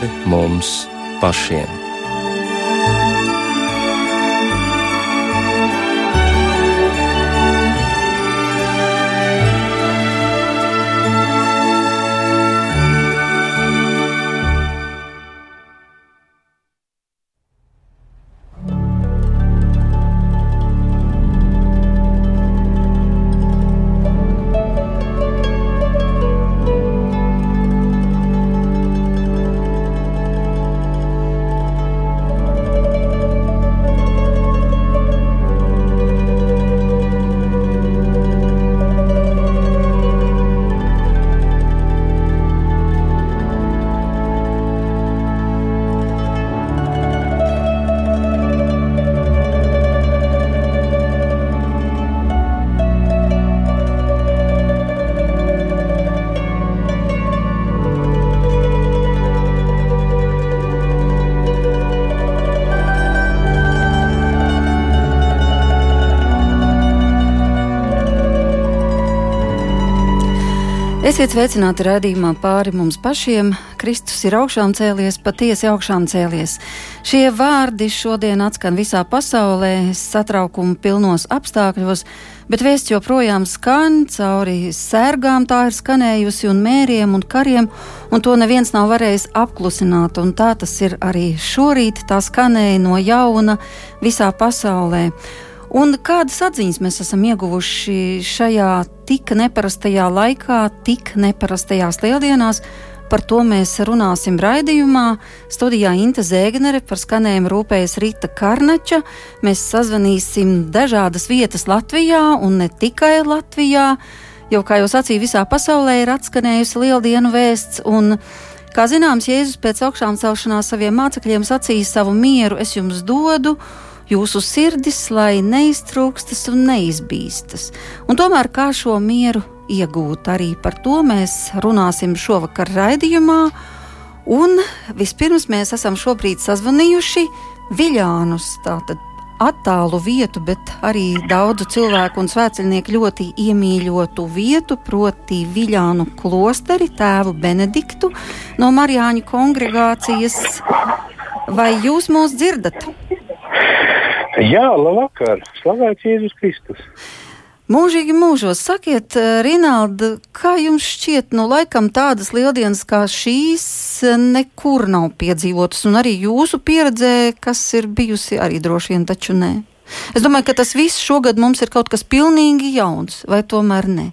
pāri mums pašiem. Esiet sveicināti raidījumā pāri mums pašiem. Kristus ir augšām cēlies, patiesi augšām cēlies. Šie vārdi šodien atskan visā pasaulē, satraukuma pilnos apstākļos, bet vēsts joprojām skan cauri sērgām, tā ir skanējusi un mēriem un kariem, un to neviens nav varējis apklusināt, un tā tas ir arī šorīt, tā skanēja no jauna visā pasaulē. Un kādas atziņas mēs esam ieguvuši šajā tik neparastajā laikā, tik neparastajās lieldienās? Par to mēs runāsim raidījumā. Studijā Inte Zēgnere par skanējumu rūpējas Rīta Karnača. Mēs sazvanīsim dažādas vietas Latvijā un ne tikai Latvijā, jo, kā jau sacīja, visā pasaulē ir atskanējusi lieldienu vēsts. Kā zināms, Jēzus pēc augšām celšanās saviem mācekļiem sacīja savu mieru es jums dodu jūsu sirdis, lai neiztrūkstas un neizbīstas. Un tomēr kā šo mieru iegūt, arī par to mēs runāsim šovakar raidījumā. Un vispirms mēs esam šobrīd sazvanījuši Viļānus, tātad attālu vietu, bet arī daudzu cilvēku un svētceļnieku ļoti iemīļotu vietu, proti Viļānu klosteri, tēvu Benediktu no Marijāņu kongregācijas. Vai jūs mūs dzirdat? Jā, labvakar! Slavēts Jēzus Kristus! Mūžīgi mūžos, sakiet, eh, Rinalda, kā jums šķiet, nu, laikam tādas lieldienas kā šīs eh, nekur nav piedzīvotas, un arī jūsu pieredzē, kas ir bijusi, arī droši vien taču nē. Es domāju, ka tas viss šogad mums ir kaut kas pilnīgi jauns, vai tomēr ne?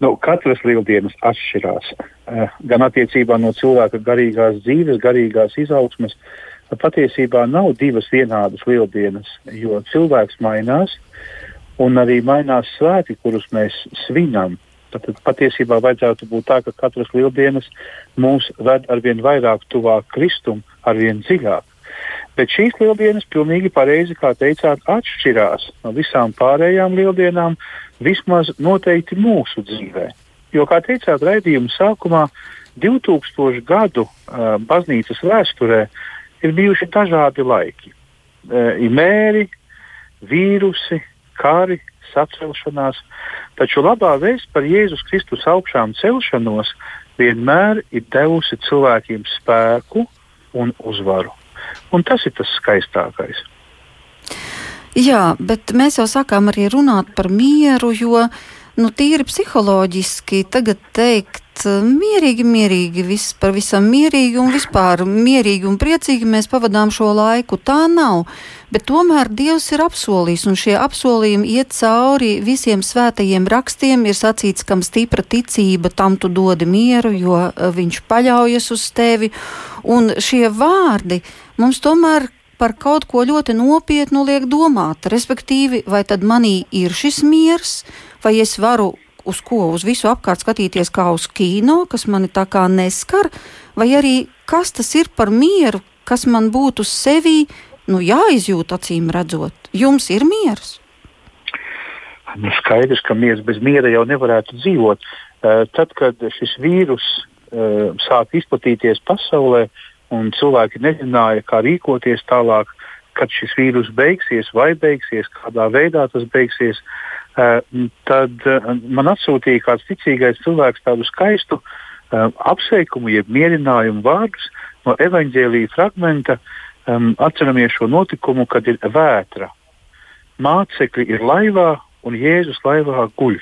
Nu, katras lieldienas atšķirās. Eh, gan attiecībā no cilvēka garīgās dzīves, garīgās izaugsmes, uh, patiesībā nav divas vienādas lieldienas, jo cilvēks mainās un arī mainās svēti, kurus mēs svinam. Tad patiesībā vajadzētu būt tā, ka katras lieldienas mūs ved arvien vairāk tuvāk Kristum, arvien dziļāk. Bet šīs lieldienas pilnīgi pareizi, kā teicāt, atšķirās no visām pārējām lieldienām, vismaz noteikti mūsu dzīvē. Jo, kā teicāt, raidījuma sākumā 2000 gadu uh, baznīcas vēsturē uh, ir bijuši dažādi laiki. E, ir mēri, vīrusi, kari, sacelšanās, taču labā vēsts par Jēzus Kristus augšām celšanos vienmēr ir devusi cilvēkiem spēku un uzvaru. Un tas ir tas skaistākais. Jā, bet mēs jau sākām arī runāt par mieru, jo nu, tīri psiholoģiski tagad teikt, mierīgi, mierīgi, viss par visam mierīgi un vispār mierīgi un priecīgi mēs pavadām šo laiku. Tā nav. Bet tomēr Dievs ir apsolījis, un šie apsolījumi iet cauri visiem svētajiem rakstiem. Ir sacīts, kam stipra ticība, tam tu dodi mieru, jo eh, viņš paļaujas uz tevi. Un šie vārdi mums tomēr par kaut ko ļoti nopietnu liek domāt. Respektīvi, vai tad manī ir šis miers, vai es varu uz ko, uz visu apkārt skatīties kā uz kino, kas mani tā kā neskar, vai arī kas tas ir par mieru, kas man būtu sevī, nu jāizjūt acīm redzot. Jums ir miers? Nu, skaidrs, ka miers bez miera jau nevarētu dzīvot. Uh, tad, kad šis vīrus uh, sāk izplatīties pasaulē, un cilvēki nezināja, kā rīkoties tālāk, kad šis vīrus beigsies, vai beigsies, kādā veidā tas beigsies, uh, Eh, tad eh, man atsūtīja kāds ticīgais cilvēks tādu skaistu um, apsveikumu, jeb mierinājumu vārdus no evaņģēlīja fragmenta. Atceramies šo notikumu, kad ir vētra. Mācekļi ir laivā un Jēzus laivā guļ.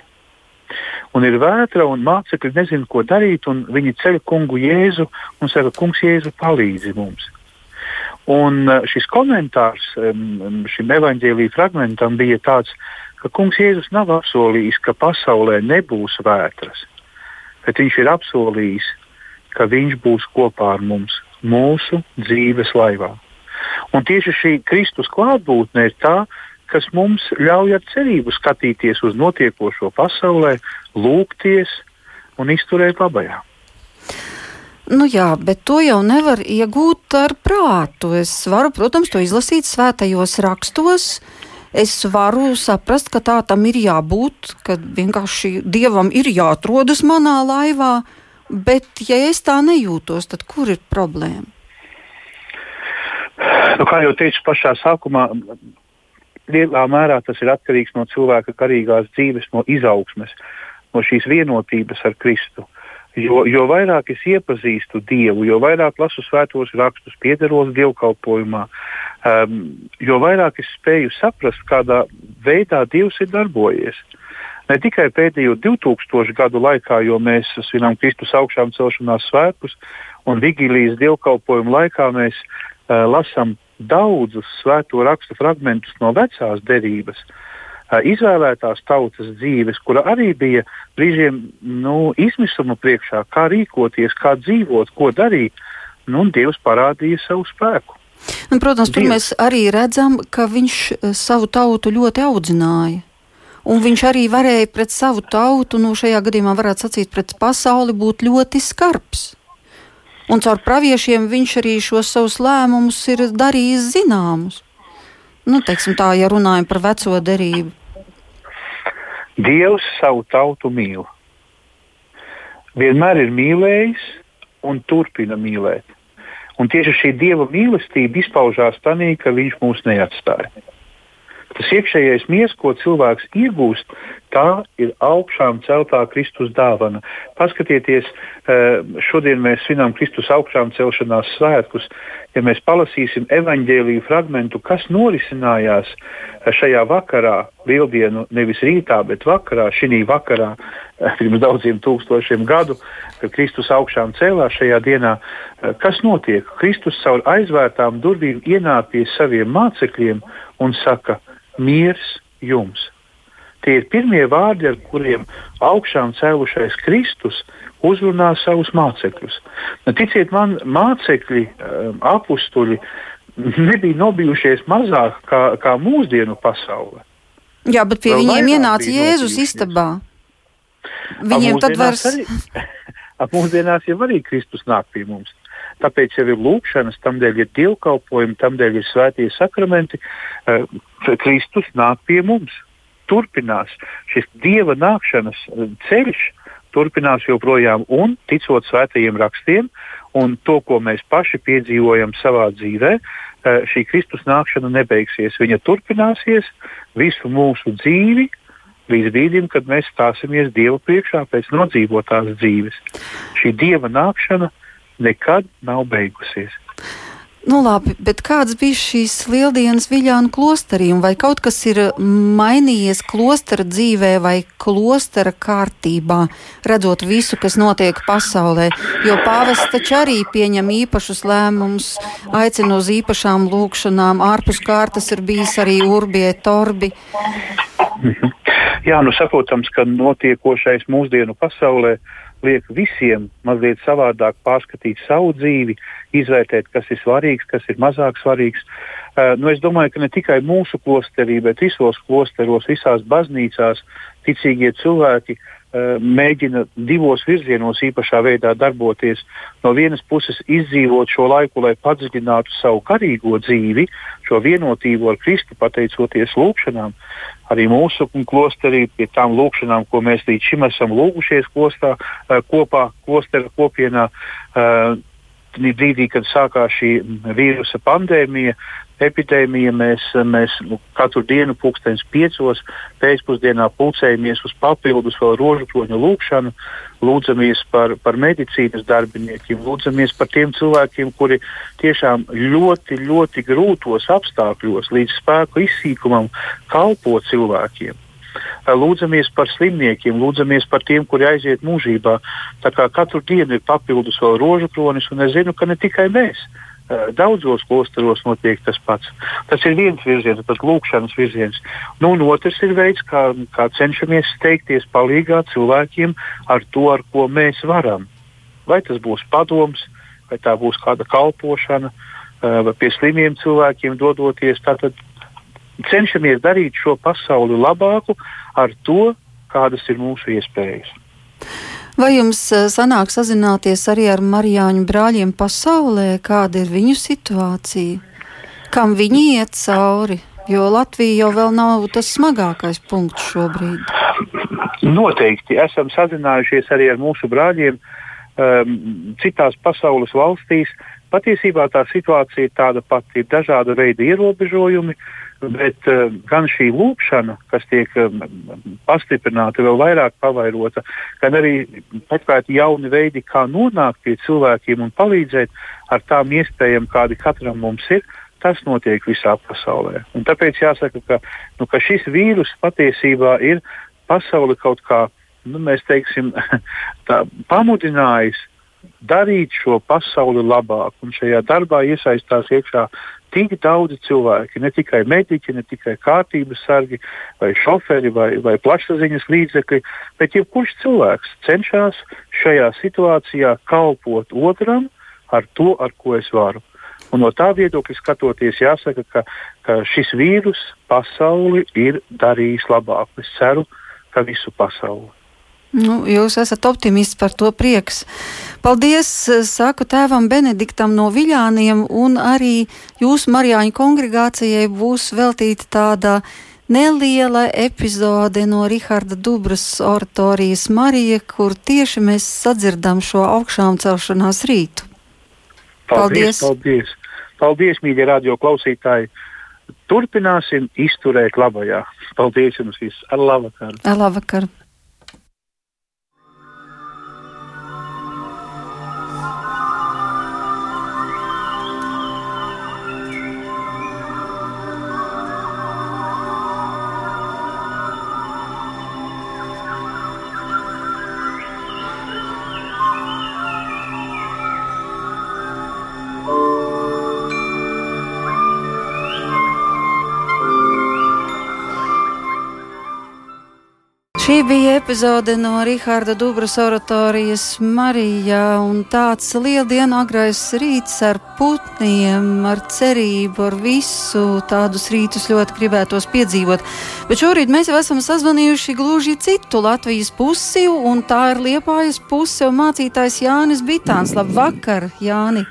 Un ir vētra, un mācekļi nezina, ko darīt, un viņi ceļ kungu Jēzu un saka, kungs Jēzu palīdzi mums. Un uh, šis komentārs šim evaņģēlīja fragmentam bija tāds, ka kungs Jēzus nav apsolījis, ka pasaulē nebūs vētras bet viņš ir apsolījis, ka viņš būs kopā ar mums mūsu dzīves laivā. Un tieši šī Kristus klātbūtne ir tā, kas mums ļauj ar cerību skatīties uz notiekošo pasaulē, lūgties un izturēt labajā. Nu jā, bet to jau nevar iegūt ar prātu. Es varu, protams, to izlasīt svētajos rakstos, uh, es varu saprast, ka tā tam ir jābūt, ka vienkārši dievam ir jāatrodas manā laivā, bet ja es tā nejūtos, tad kur ir problēma? Nu, kā jau teicu pašā sākumā, lielā mērā tas ir atkarīgs no cilvēka garīgās dzīves, no izaugsmes, no šīs vienotības ar Kristu. Jo, jo vairāk es iepazīstu Dievu, jo vairāk lasu svētos rakstus, piedaros dievkalpojumā, um, jo vairāk es spēju saprast, kādā veidā Dievs ir darbojies. Ne tikai pēdējo 2000 gadu laikā, jo mēs svinām Kristus augšām celšanās svētkus, un vigīlijas dievkalpojumu laikā mēs uh, lasām daudzus svēto rakstu fragmentus no vecās derības. Uh, izvēlētās tautas dzīves, kura arī bija brīžiem nu, izmisuma priekšā, kā rīkoties, kā dzīvot, ko darīt. Nu, Dievs parādīja savu spēku. Un, protams, Dievs. tur mēs arī redzam, ka viņš savu tautu ļoti audzināja. Un viņš arī varēja pret savu tautu, nu šajā gadījumā varētu sacīt, pret pasauli būt ļoti skarbs. Un caur praviešiem viņš arī šos savus lēmumus ir darījis zināmus. Nu, teiksim tā, ja runājam par veco derību. Dievs savu tautu mīl. Vienmēr ir mīlējis un turpina mīlēt. Un tieši šī Dieva mīlestība izpaužās tādā, ka Viņš mūs neatstāja. Tas iekšējais miers, ko cilvēks iegūst, tā ir augšām celtā Kristus dāvana. Paskatieties, eh, šodien mēs svinām Kristus augšām celšanās svētkus. Ja mēs palasīsim evaņģēlīju fragmentu, kas norisinājās eh, šajā vakarā, lieldienu nevis rītā, bet vakarā, šī vakarā, eh, pirms daudziem tūkstošiem gadu, kad Kristus augšām cēlās šajā dienā, kas notiek? Kristus caur aizvērtām durvīm ienāk pie saviem mācekļiem un saka, miers jums. Tie ir pirmie vārdi, ar kuriem augšām cēlušais Kristus uzrunā savus mācekļus. Nu, ticiet man, mācekļi, um, apstuļi nebija nobijušies mazāk kā, kā mūsdienu pasaule. Jā, bet pie Vēl viņiem ienāca Jēzus istabā. Viņiem tad vairs. Mūsdienās jau arī Kristus nāk pie mums. Tāpēc jau ir lūkšanas, tamdēļ ir dievkalpojumi, tamdēļ ir svētie sakramenti. Uh, Kristus nāk pie mums. Turpinās šis dieva nākšanas uh, ceļš, turpinās joprojām un ticot svētajiem rakstiem un to, ko mēs paši piedzīvojam savā dzīvē, uh, šī Kristus nākšana nebeigsies. Viņa turpināsies visu mūsu dzīvi, līdz brīdim, kad mēs stāsimies Dieva priekšā pēc nodzīvotās dzīves. Šī Dieva nākšana nekad nav beigusies. Nu, labi, bet kāds bija šīs lieldienas Viljāna klosterī, vai kaut kas ir mainījies klostera dzīvē vai klostera kārtībā, redzot visu, kas notiek pasaulē? Jo pāvests taču arī pieņem īpašus lēmumus, aicina uz īpašām lūkšanām, ārpus kārtas ir bijis arī urbie torbi. Jā, nu saprotams, ka notiekošais mūsdienu pasaulē liek visiem mazliet savādāk pārskatīt savu dzīvi, izvērtēt, kas ir svarīgs, kas ir mazāk svarīgs. Uh, nu, es domāju, ka ne tikai mūsu klosterī, bet visos klosteros, visās baznīcās ticīgie cilvēki uh, mēģina divos virzienos īpašā veidā darboties. No vienas puses izdzīvot šo laiku, lai padziļinātu savu garīgo dzīvi, šo vienotību ar Kristu, pateicoties lūgšanām, arī mūsu klosterī, pie tām lūkšanām, ko mēs līdz šim esam lūgušies klostā, eh, kopā, klostera kopienā. Uh, brīdī, kad sākās šī vīrusa pandēmija, epidēmija. Mēs, mēs nu, katru dienu pulkstenis piecos pēcpusdienā pulcējamies uz papildus vēl rožukroņu lūgšanu, lūdzamies par, par medicīnas darbiniekiem, lūdzamies par tiem cilvēkiem, kuri tiešām ļoti, ļoti grūtos apstākļos līdz spēku izsīkumam kalpo cilvēkiem. Lūdzamies par slimniekiem, lūdzamies par tiem, kuri aiziet mūžībā. Katru dienu ir papildus vēl rožu kronis, un es zinu, ka ne tikai mēs. Daudzos klosteros notiek tas pats. Tas ir viens virziens, tas lūkšanas virziens. Nu, un otrs ir veids, kā, kā cenšamies steigties palīgā cilvēkiem ar to, ar ko mēs varam. Vai tas būs padoms, vai tā būs kāda kalpošana, vai pie slimiem cilvēkiem dodoties. Tātad cenšamies darīt šo pasauli labāku ar to, kādas ir mūsu iespējas. Vai jums eh, sanāk sazināties arī ar Marijāņu brāļiem pasaulē, kāda ir viņu situācija? Kam viņi iet cauri? Jo Latvija jau vēl nav tas smagākais punkts šobrīd. Noteikti esam sazinājušies arī ar mūsu brāļiem um, citās pasaules valstīs. Patiesībā tā situācija ir tāda pati, ir dažāda veida ierobežojumi, uh, Bet uh, gan šī lūkšana, kas tiek um, pastiprināta, vēl vairāk pavairota, gan arī meklēt jauni veidi, kā nonākt pie cilvēkiem un palīdzēt ar tām iespējām, kādi katram mums ir, tas notiek visā pasaulē. Un tāpēc jāsaka, ka, nu, ka šis vīrus patiesībā ir pasauli kaut kā, nu, mēs teiksim, tā, pamudinājis darīt šo pasauli labāk. Un šajā darbā iesaistās iekšā tik daudzi cilvēki, ne tikai mediķi, ne tikai kārtības sargi, vai šoferi, vai, vai plašsaziņas līdzekļi, bet jebkurš cilvēks cenšas šajā situācijā kalpot otram ar to, ar ko es varu. Un no tā viedokļa skatoties, jāsaka, ka, ka šis vīrus pasauli ir darījis labāk. Es ceru, ka visu pasauli. Nu, jūs esat optimists par to prieks. Paldies, eh, saku tēvam Benediktam no Viļāniem, un arī jūsu Marijāņu kongregācijai būs veltīta tāda neliela epizode no Riharda Dubras oratorijas Marija, kur tieši mēs sadzirdam šo augšām celšanās rītu. Paldies! Paldies, paldies, paldies mīļie radio klausītāji! Turpināsim izturēt labajā. Paldies jums visiem! Ar labvakaru! Ar labvakaru! Šī bija epizode no Rahāda Dubras oratorijas Marijā, un tāds lieldienu agrais rīts ar putniem, ar cerību, ar visu tādus rītus ļoti gribētos piedzīvot. Bet šorīt mēs jau esam sazvanījuši gluži citu Latvijas pusi, un tā ir Liepājas puse un mācītājs Jānis Bitāns. Labvakar, Jāni!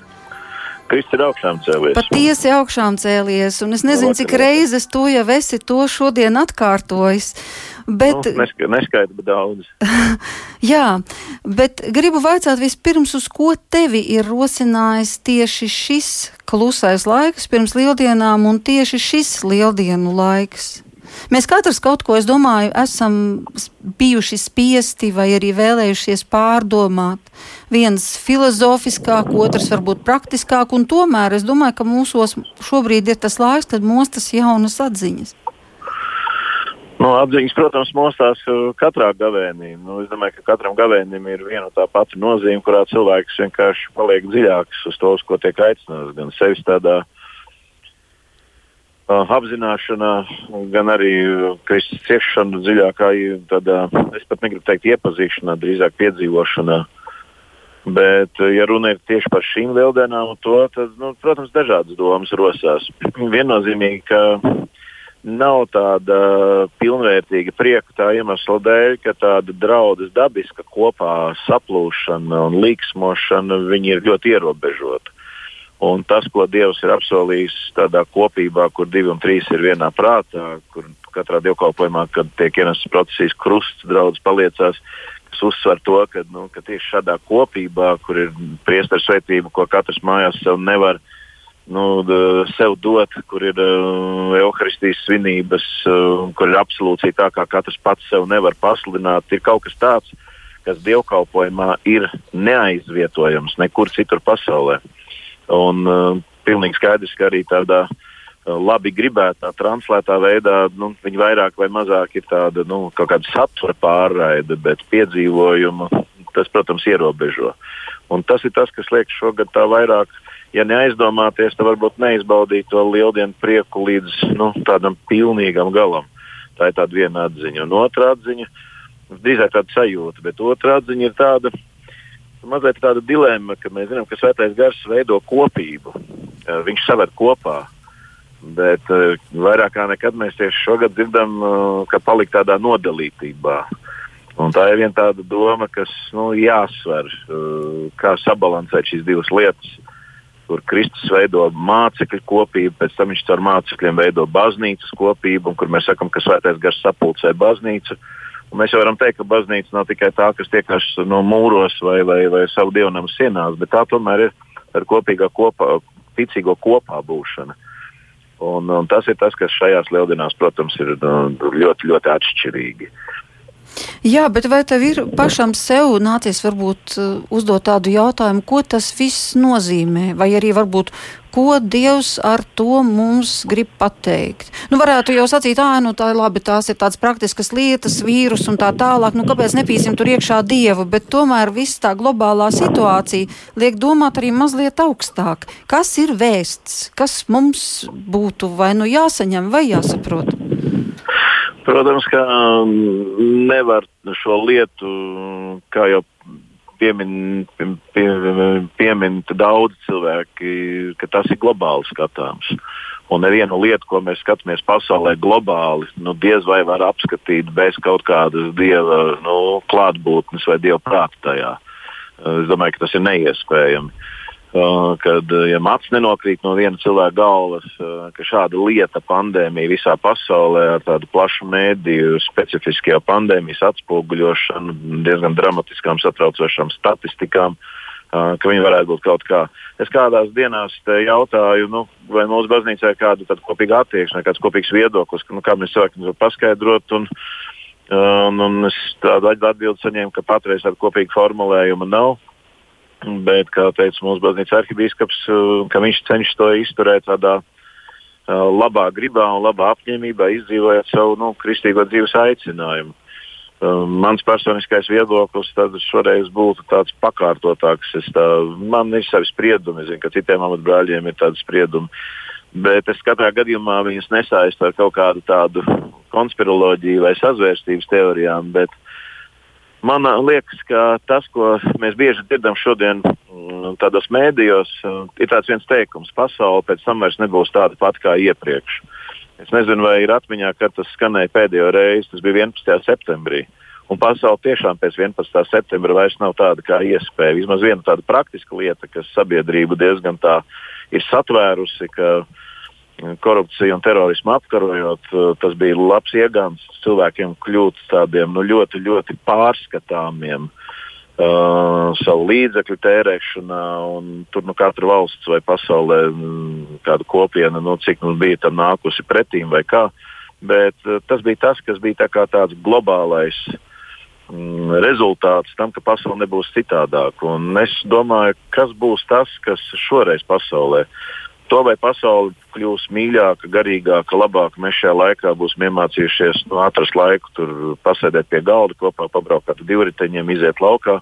Kristus ir augšām cēlies. Patiesi augšām cēlies, un es nezinu, cik reizes to jau esi to šodien atkārtojis. Bet, nu, neska, neskaidri, bet daudz. jā, bet gribu vaicāt vispirms, uz ko tevi ir rosinājis tieši šis klusais laiks pirms lieldienām un tieši šis lieldienu laiks? Mēs katrs kaut ko, es domāju, esam bijuši spiesti vai arī vēlējušies pārdomāt. Viens filozofiskāk, otrs varbūt praktiskāk, un tomēr es domāju, ka mūsos šobrīd ir tas laiks, kad mostas jaunas atziņas. Nu, apziņas, protams, mostās uh, katrā gavēnī. Nu, es domāju, ka katram gavēnim ir viena tā pati nozīme, kurā cilvēks vienkārši paliek dziļāks uz to, uz ko tiek aicināts. Gan sevis tādā uh, apzināšanā, gan arī uh, Kristus ciešanu dziļākā, tādā, es pat negribu teikt, iepazīšanā, drīzāk piedzīvošanā. Bet, uh, ja runa ir tieši par šīm lieldienām, to, tad, nu, protams, dažādas domas rosās. Viennozīmīgi, ka nav tāda pilnvērtīga prieka tā iemesla dēļ, ka tāda draudzes dabiska kopā saplūšana un līksmošana ir ļoti ierobežota. Un tas, ko Dievs ir apsolījis tādā kopībā, kur divi un trīs ir vienā prātā, kur katrā dievkalpojumā, kad tiek ienests procesijas krusts, draugs paliecās, kas uzsver to, ka, nu, ka tieši šādā kopībā, kur ir priesteru svētība, ko katrs mājās sev nevar nu, sev dot, kur ir uh, evaharistijas svinības, uh, kur ir absolūcija tā, kā katrs pats sev nevar pasludināt. Ir kaut kas tāds, kas dievkalpojumā ir neaizvietojams nekur citur pasaulē. Un, uh, pilnīgi skaidrs, ka arī tādā uh, labi gribētā, translētā veidā nu, viņi vairāk vai mazāk ir tāda nu, kaut kāda satura pārraide, bet piedzīvojumu tas, protams, ierobežo. Un tas ir tas, kas liek šogad tā vairāk ja neaizdomāties, tad varbūt neizbaudīt to lieldienu prieku līdz nu, tādam pilnīgam galam. Tā ir tāda viena atziņa. Un otrā atziņa, drīzāk tāda sajūta, bet otrā atziņa ir tāda, mazliet tāda dilemma, ka mēs zinām, ka svētais gars veido kopību. Eh, viņš saver kopā. Bet uh, vairāk kā nekad mēs tieši šogad dzirdam, uh, ka palikt tādā nodalītībā. Un tā ir viena tāda doma, kas nu, jāsver, kā sabalansēt šīs divas lietas kur Kristus veido mācekļu kopību, pēc tam viņš caur mācekļiem veido baznīcas kopību, kur mēs sakām, ka svētais gars sapulcē baznīcu. Un mēs jau varam teikt, ka baznīca nav tikai tā, kas tiekas no mūros vai, vai, vai savu dievnamu sienās, bet tā tomēr ir ar kopīgā kopā, ticīgo kopā būšana. Un, un tas ir tas, kas šajās lieldienās, protams, ir nu, ļoti, ļoti atšķirīgi. Jā, bet vai tev ir pašam sev nācies varbūt uh, uzdot tādu jautājumu, ko tas viss nozīmē, vai arī varbūt, ko Dievs ar to mums grib pateikt? Nu, varētu jau sacīt, ā, nu tā ir labi, tās ir tādas praktiskas lietas, vīrus un tā tālāk, nu kāpēc nepīsim tur iekšā Dievu, bet tomēr viss tā globālā situācija liek domāt arī mazliet augstāk. Kas ir vēsts, kas mums būtu vai nu jāsaņem vai jāsaprot? Protams, ka um, nevar šo lietu, kā jau piemin, pie, piemin daudz cilvēki, ka tas ir globāli skatāms. Un nevienu lietu, ko mēs skatāmies pasaulē globāli, nu, diez vai var apskatīt bez kaut kādas dieva nu, klātbūtnes vai dieva prāta tajā. Es domāju, ka tas ir neiespējami. Uh, kad uh, ja mats nenokrīt no viena cilvēka galvas, uh, ka šāda lieta, pandēmija visā pasaulē ar tādu plašu mēdīju, specifiskajā pandēmijas atspoguļošanu, diezgan dramatiskām, satraucošām statistikām, ka viņi varētu būt kaut kā. Es kādās dienās jautāju, nu, vai mūsu baznīcā ir kāda kopīga attieksme, kāds kopīgs viedoklis, nu, kā mēs cilvēkiem to paskaidrot. Un, un, un es tādu atbildi saņēmu, ka patreiz tādu kopīgu formulējumu nav. Bet, kā teica mūsu baznīcas arhibīskaps, uh, viņš cenšas to izturēt tādā uh, labā gribā un labā apņēmībā, izdzīvojot savu nu, kristīgo dzīves aicinājumu. Uh, mans personiskais viedoklis šoreiz būtu tāds pakārtotāks. Es tā, man ir savi spriedumi, zinu, ka citiem amatbrāļiem ir tādi spriedumi. Bet es katrā gadījumā viņus nesaistu ar kaut kādu tādu konspiroloģiju vai sazvērstības teorijām. Bet, uh, Man liekas, ka tas, ko mēs bieži dzirdam šodien mm, tādos mēdījos, ir tāds viens teikums, ka pasaule pēc tam vairs nebūs tāda pati kā iepriekš. Es nezinu, vai ir atmiņā, kad tas skanēja pēdējo reizi, tas bija 11. septembrī. Un pasaule tiešām pēc 11. septembra vairs nav tāda kā iespēja. Vismaz viena tāda praktiska lieta, kas sabiedrību diezgan tā ir satvērusi, ka uh, korupciju un terorismu apkarojot, eh, tas bija labs iegāns cilvēkiem kļūt tādiem nu, ļoti, ļoti pārskatāmiem uh, savu līdzekļu tērēšanā. Tur nu, katra valsts vai pasaulē mm, kāda kopiena, nu, cik mums bija tam nākusi pretīm vai kā. Bet uh, tas bija tas, kas bija tā tāds globālais mm, rezultāts tam, ka pasaule nebūs citādāka. Un es domāju, kas būs tas, kas šoreiz pasaulē to, vai pasaule kļūs mīļāka, garīgāka, labāka, mēs šajā laikā būsim iemācījušies nu, atrast laiku, tur pasēdēt pie galda kopā, pabraukt ar divriteņiem, iziet laukā.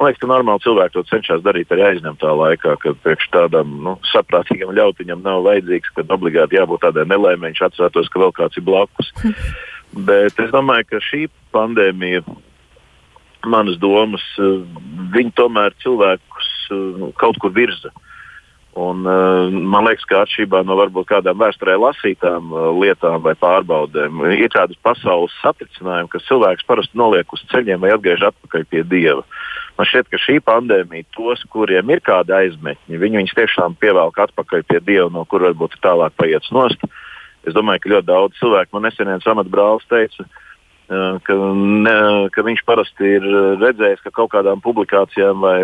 Man liekas, ka normāli cilvēki to cenšas darīt arī aizņemtā laikā, kad priekš tādam nu, saprātīgam ļautiņam nav vajadzīgs, kad obligāti jābūt tādai nelēmēji, viņš atcerētos, ka vēl kāds ir blakus. Bet es domāju, ka šī pandēmija, manas domas, viņi tomēr cilvēkus nu, kaut kur virza. Un, uh, man liekas, ka atšķirībā no varbūt kādām vēsturē lasītām uh, lietām vai pārbaudēm, ir tādas pasaules satricinājumi, ka cilvēks parasti noliek uz ceļiem vai atgriež atpakaļ pie dieva. Man šķiet, ka šī pandēmija tos, kuriem ir kāda aizmetņa, viņi viņus tiešām pievelk atpakaļ pie dieva, no kur varbūt tālāk paiet nost. Es domāju, ka ļoti daudz cilvēku man nesen viens amatbrālis teica, uh, ka, ne, ka viņš parasti ir redzējis, ka kaut kādām publikācijām vai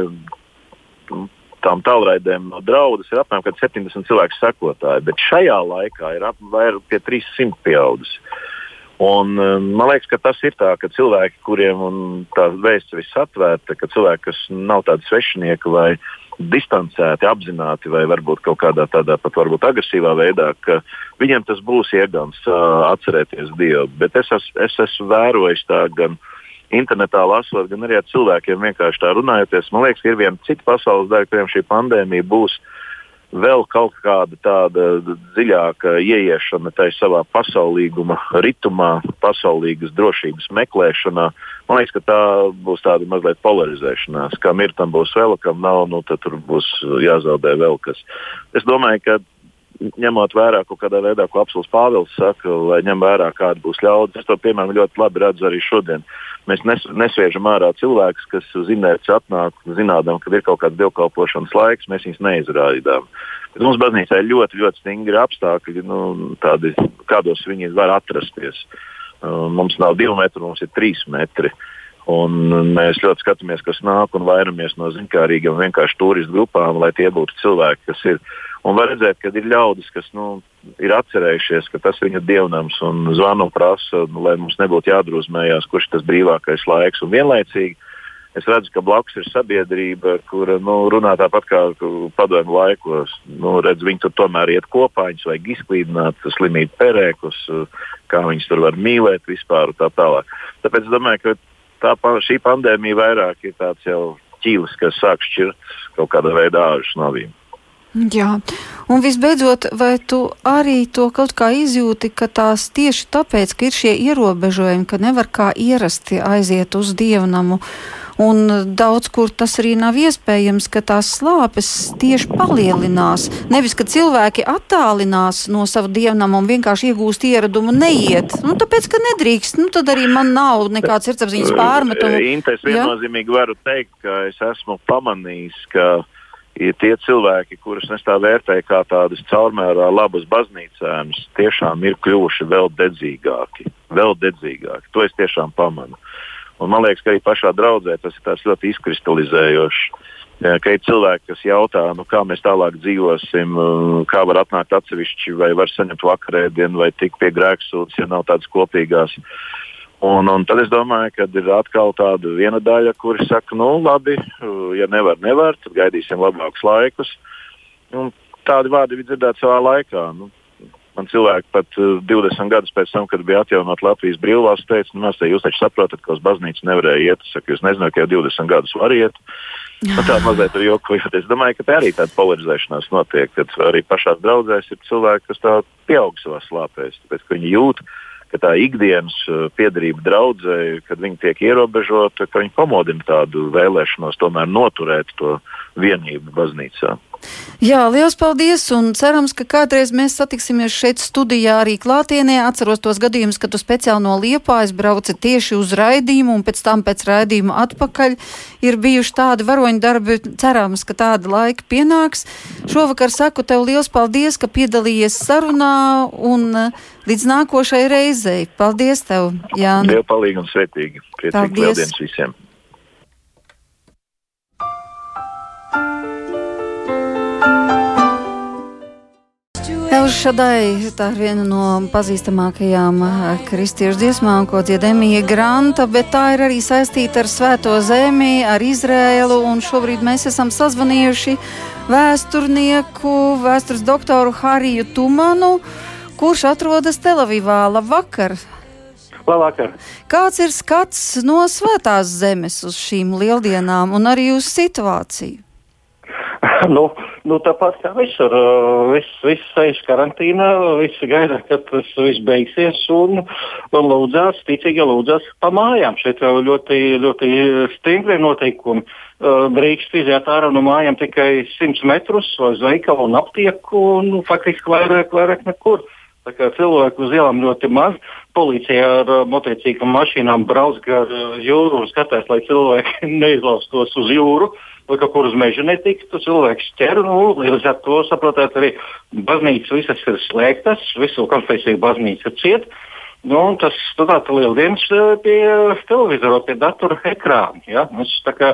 tām tālraidēm no draudas ir apmēram 70 cilvēku sekotāji, bet šajā laikā ir apmēram pie 300 pieaugusi. Un, man liekas, ka tas ir tā, ka cilvēki, kuriem tā vēsts viss atvērta, ka cilvēki, kas nav tādi svešinieki vai distancēti, apzināti vai varbūt kaut kādā tādā pat varbūt agresīvā veidā, ka viņiem tas būs iegans uh, atcerēties Dievu. Bet es, es, es esmu vērojis tā gan uh, internetā lasot, gan arī ar cilvēkiem vienkārši tā runājoties. Man liekas, ka ir viena cita pasaules daļa, kuriem šī pandēmija būs vēl kaut kāda tāda dziļāka ieiešana tajā savā pasaulīguma ritmā, pasaulīgas drošības meklēšanā. Man liekas, ka tā būs tāda mazliet polarizēšanās. Kam ir, tam būs vēl, kam nav, nu, tad tur būs jāzaudē vēl kas. Es domāju, ka ņemot vērā kaut kādā veidā, ko apelsīns Pāvils saka, lai ņem vērā, kāda būs ļaudis. Es to piemēram ļoti labi redzu arī šodien. Mēs nes, nesviežam ārā cilvēkus, kas inerci atnāk, zinām, ka ir kaut kāds dievkalpošanas laiks, mēs viņus neizrādām. Bet mums baznīcā ir ļoti, ļoti stingri apstākļi, nu, tādi, kādos viņi var atrasties. Uh, mums nav divi metri, mums ir trīs metri. Un mēs ļoti skatāmies, kas nāk un vairamies no zinkārīgiem vienkārši turistu grupām, lai tie būtu cilvēki, kas ir Un var redzēt, ka ir ļaudis, kas nu, ir atcerējušies, ka tas viņu dievnams un zvanu prasa, nu, lai mums nebūtu jādrūzmējās, kurš tas brīvākais laiks. Un vienlaicīgi es redzu, ka blakus ir sabiedrība, kur nu, runā tāpat kā padomju laikos. Nu, redz, viņi tur tomēr iet kopā, viņus vajag izklīdināt, slimīt perēkus, kā viņus tur var mīlēt vispār un tā tālāk. Tāpēc es domāju, ka tā, šī pandēmija vairāk ir tāds jau ķīlis, kas sāk šķirt kaut kādā veidā no viņiem. Jā, un visbeidzot, vai tu arī to kaut kā izjūti, ka tās tieši tāpēc, ka ir šie ierobežojumi, ka nevar kā ierasti aiziet uz dievnamu, un daudz kur tas arī nav iespējams, ka tās slāpes tieši palielinās. Nevis, ka cilvēki attālinās no sava dievnama un vienkārši iegūst ieradumu neiet, nu, tāpēc, ka nedrīkst, nu, tad arī man nav nekāds sirdsapziņas pārmetumu. Intes viennozīmīgi varu teikt, ka es esmu pamanījis, ka ir tie cilvēki, kurus es tā vērtēju kā tādus caurmērā labus baznīcēnus, tiešām ir kļuvuši vēl dedzīgāki. Vēl dedzīgāki. To es tiešām pamanu. Un man liekas, ka arī pašā draudzē tas ir ļoti izkristalizējoši. Ka ir cilvēki, kas jautā, nu, kā mēs tālāk dzīvosim, kā var atnākt atsevišķi, vai var saņemt vakarēdienu, vai tikt pie grēksūdzes, ja nav tādas kopīgās. Un, un tad es domāju, ka ir atkal tāda viena daļa, kuri saka, nu, labi, ja nevar, nevar, tad gaidīsim labākus laikus. Un tādi vārdi bija dzirdēti savā laikā. Nu, man cilvēki pat uh, 20 gadus pēc tam, kad bija atjaunot Latvijas brīvvalsts, teica, nu, mēs te jūs taču saprotat, ka uz baznīcu nevarēja iet. Es saku, jūs nezināt, ka jau 20 gadus var iet. Nu, tā mazliet ir jokojot. Es domāju, ka tā arī tāda polarizēšanās notiek, kad arī pašās draudzēs ir cilvēki, kas tā pieaug savā slāpēs, tāpēc, ka viņi jūt, ka tā ikdienas uh, piedarība draudzēji, kad viņi tiek ierobežota, ka viņi pamodina tādu vēlēšanos tomēr noturēt to vienību baznīcā. Jā, liels paldies un cerams, ka kādreiz mēs satiksimies šeit studijā arī klātienē. Atceros tos gadījumus, kad tu speciāli no Liepājas brauci tieši uz raidījumu un pēc tam pēc raidījuma atpakaļ. Ir bijuši tādi varoņu darbi, cerams, ka tāda laika pienāks. Šovakar saku tev liels paldies, ka piedalījies sarunā un uh, līdz nākošai reizei. Paldies tev, Jāni. Dievu palīgi un svētīgi. Priecīgi lieldienas visiem. Šadai, tā ir viena no pazīstamākajām eh, kristiešu dziesmām, ko dzied Emīja Granta, bet tā ir arī saistīta ar Svēto zemi, ar Izrēlu, un šobrīd mēs esam sazvanījuši vēsturnieku, vēstures doktoru Hariju Tumanu, kurš atrodas Telavivā. Labvakar! Labvakar. Kāds ir skats no Svētās zemes uz šīm lieldienām un arī uz situāciju? nu, nu, tāpat kā visur, viss vis sēž karantīnā, visi gaida, kad tas viss beigsies un, un lūdzās, ticīgi lūdzās pa mājām. Šeit jau ļoti, ļoti stingri noteikumi. Drīkst iziet ārā no mājām tikai 100 metrus uz veikalu un aptieku un nu, faktiski vairāk, vairāk nekur. Tā kā cilvēku uz ielām ļoti maz, policija ar motociklu mašīnām brauc gar jūru un skatās, lai cilvēki neizlaustos uz jūru. Uh, vai kaut kur uz meža netiktu, cilvēks ķer. Nu, līdz ar to saprotat, arī baznīcas visas ir slēgtas, visu konfesiju baznīca ciet. Nu, tas nu, tā, tā lieldienas pie televizora, pie datora ekrāna. Ja? Mēs tā kā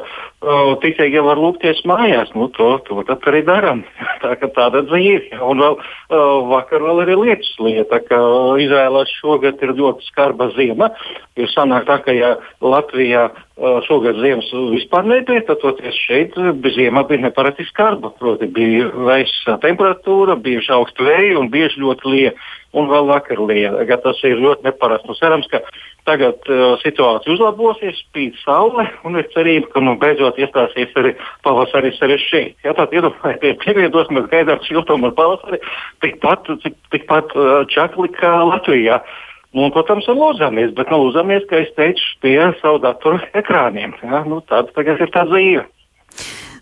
ticīgi jau var lūgties mājās, nu, to, to arī darām. tā kā tāda dzīve. Ja? Un vēl vakar vēl arī lietas lieta, ka Izrēlā šogad ir ļoti skarba ziema. Ir sanāk tā, ka ja Latvijā šogad ziemas vispār nebija, tad toties šeit bez ziema bija neparasti skarba. Proti bija veisa temperatūra, bieži augstu vēju un bieži ļoti liela un vēl vakar lieta. Tas ir ļoti neparasts. Nu, cerams, ka tagad uh, situācija uzlabosies, spīd saule un ir cerība, ka nu, beidzot iestāsies arī pavasaris arī šeit. Ja tā iedomājieties, pievienosimies gaidām siltumu un pavasari tikpat, tik, tikpat uh, čakli kā Latvijā. Nu, protams, lūdzamies, bet nu, lūdzamies, kā es teicu, pie savu datoru ekrāniem. Ja? Nu, tāda tagad ir tā dzīve.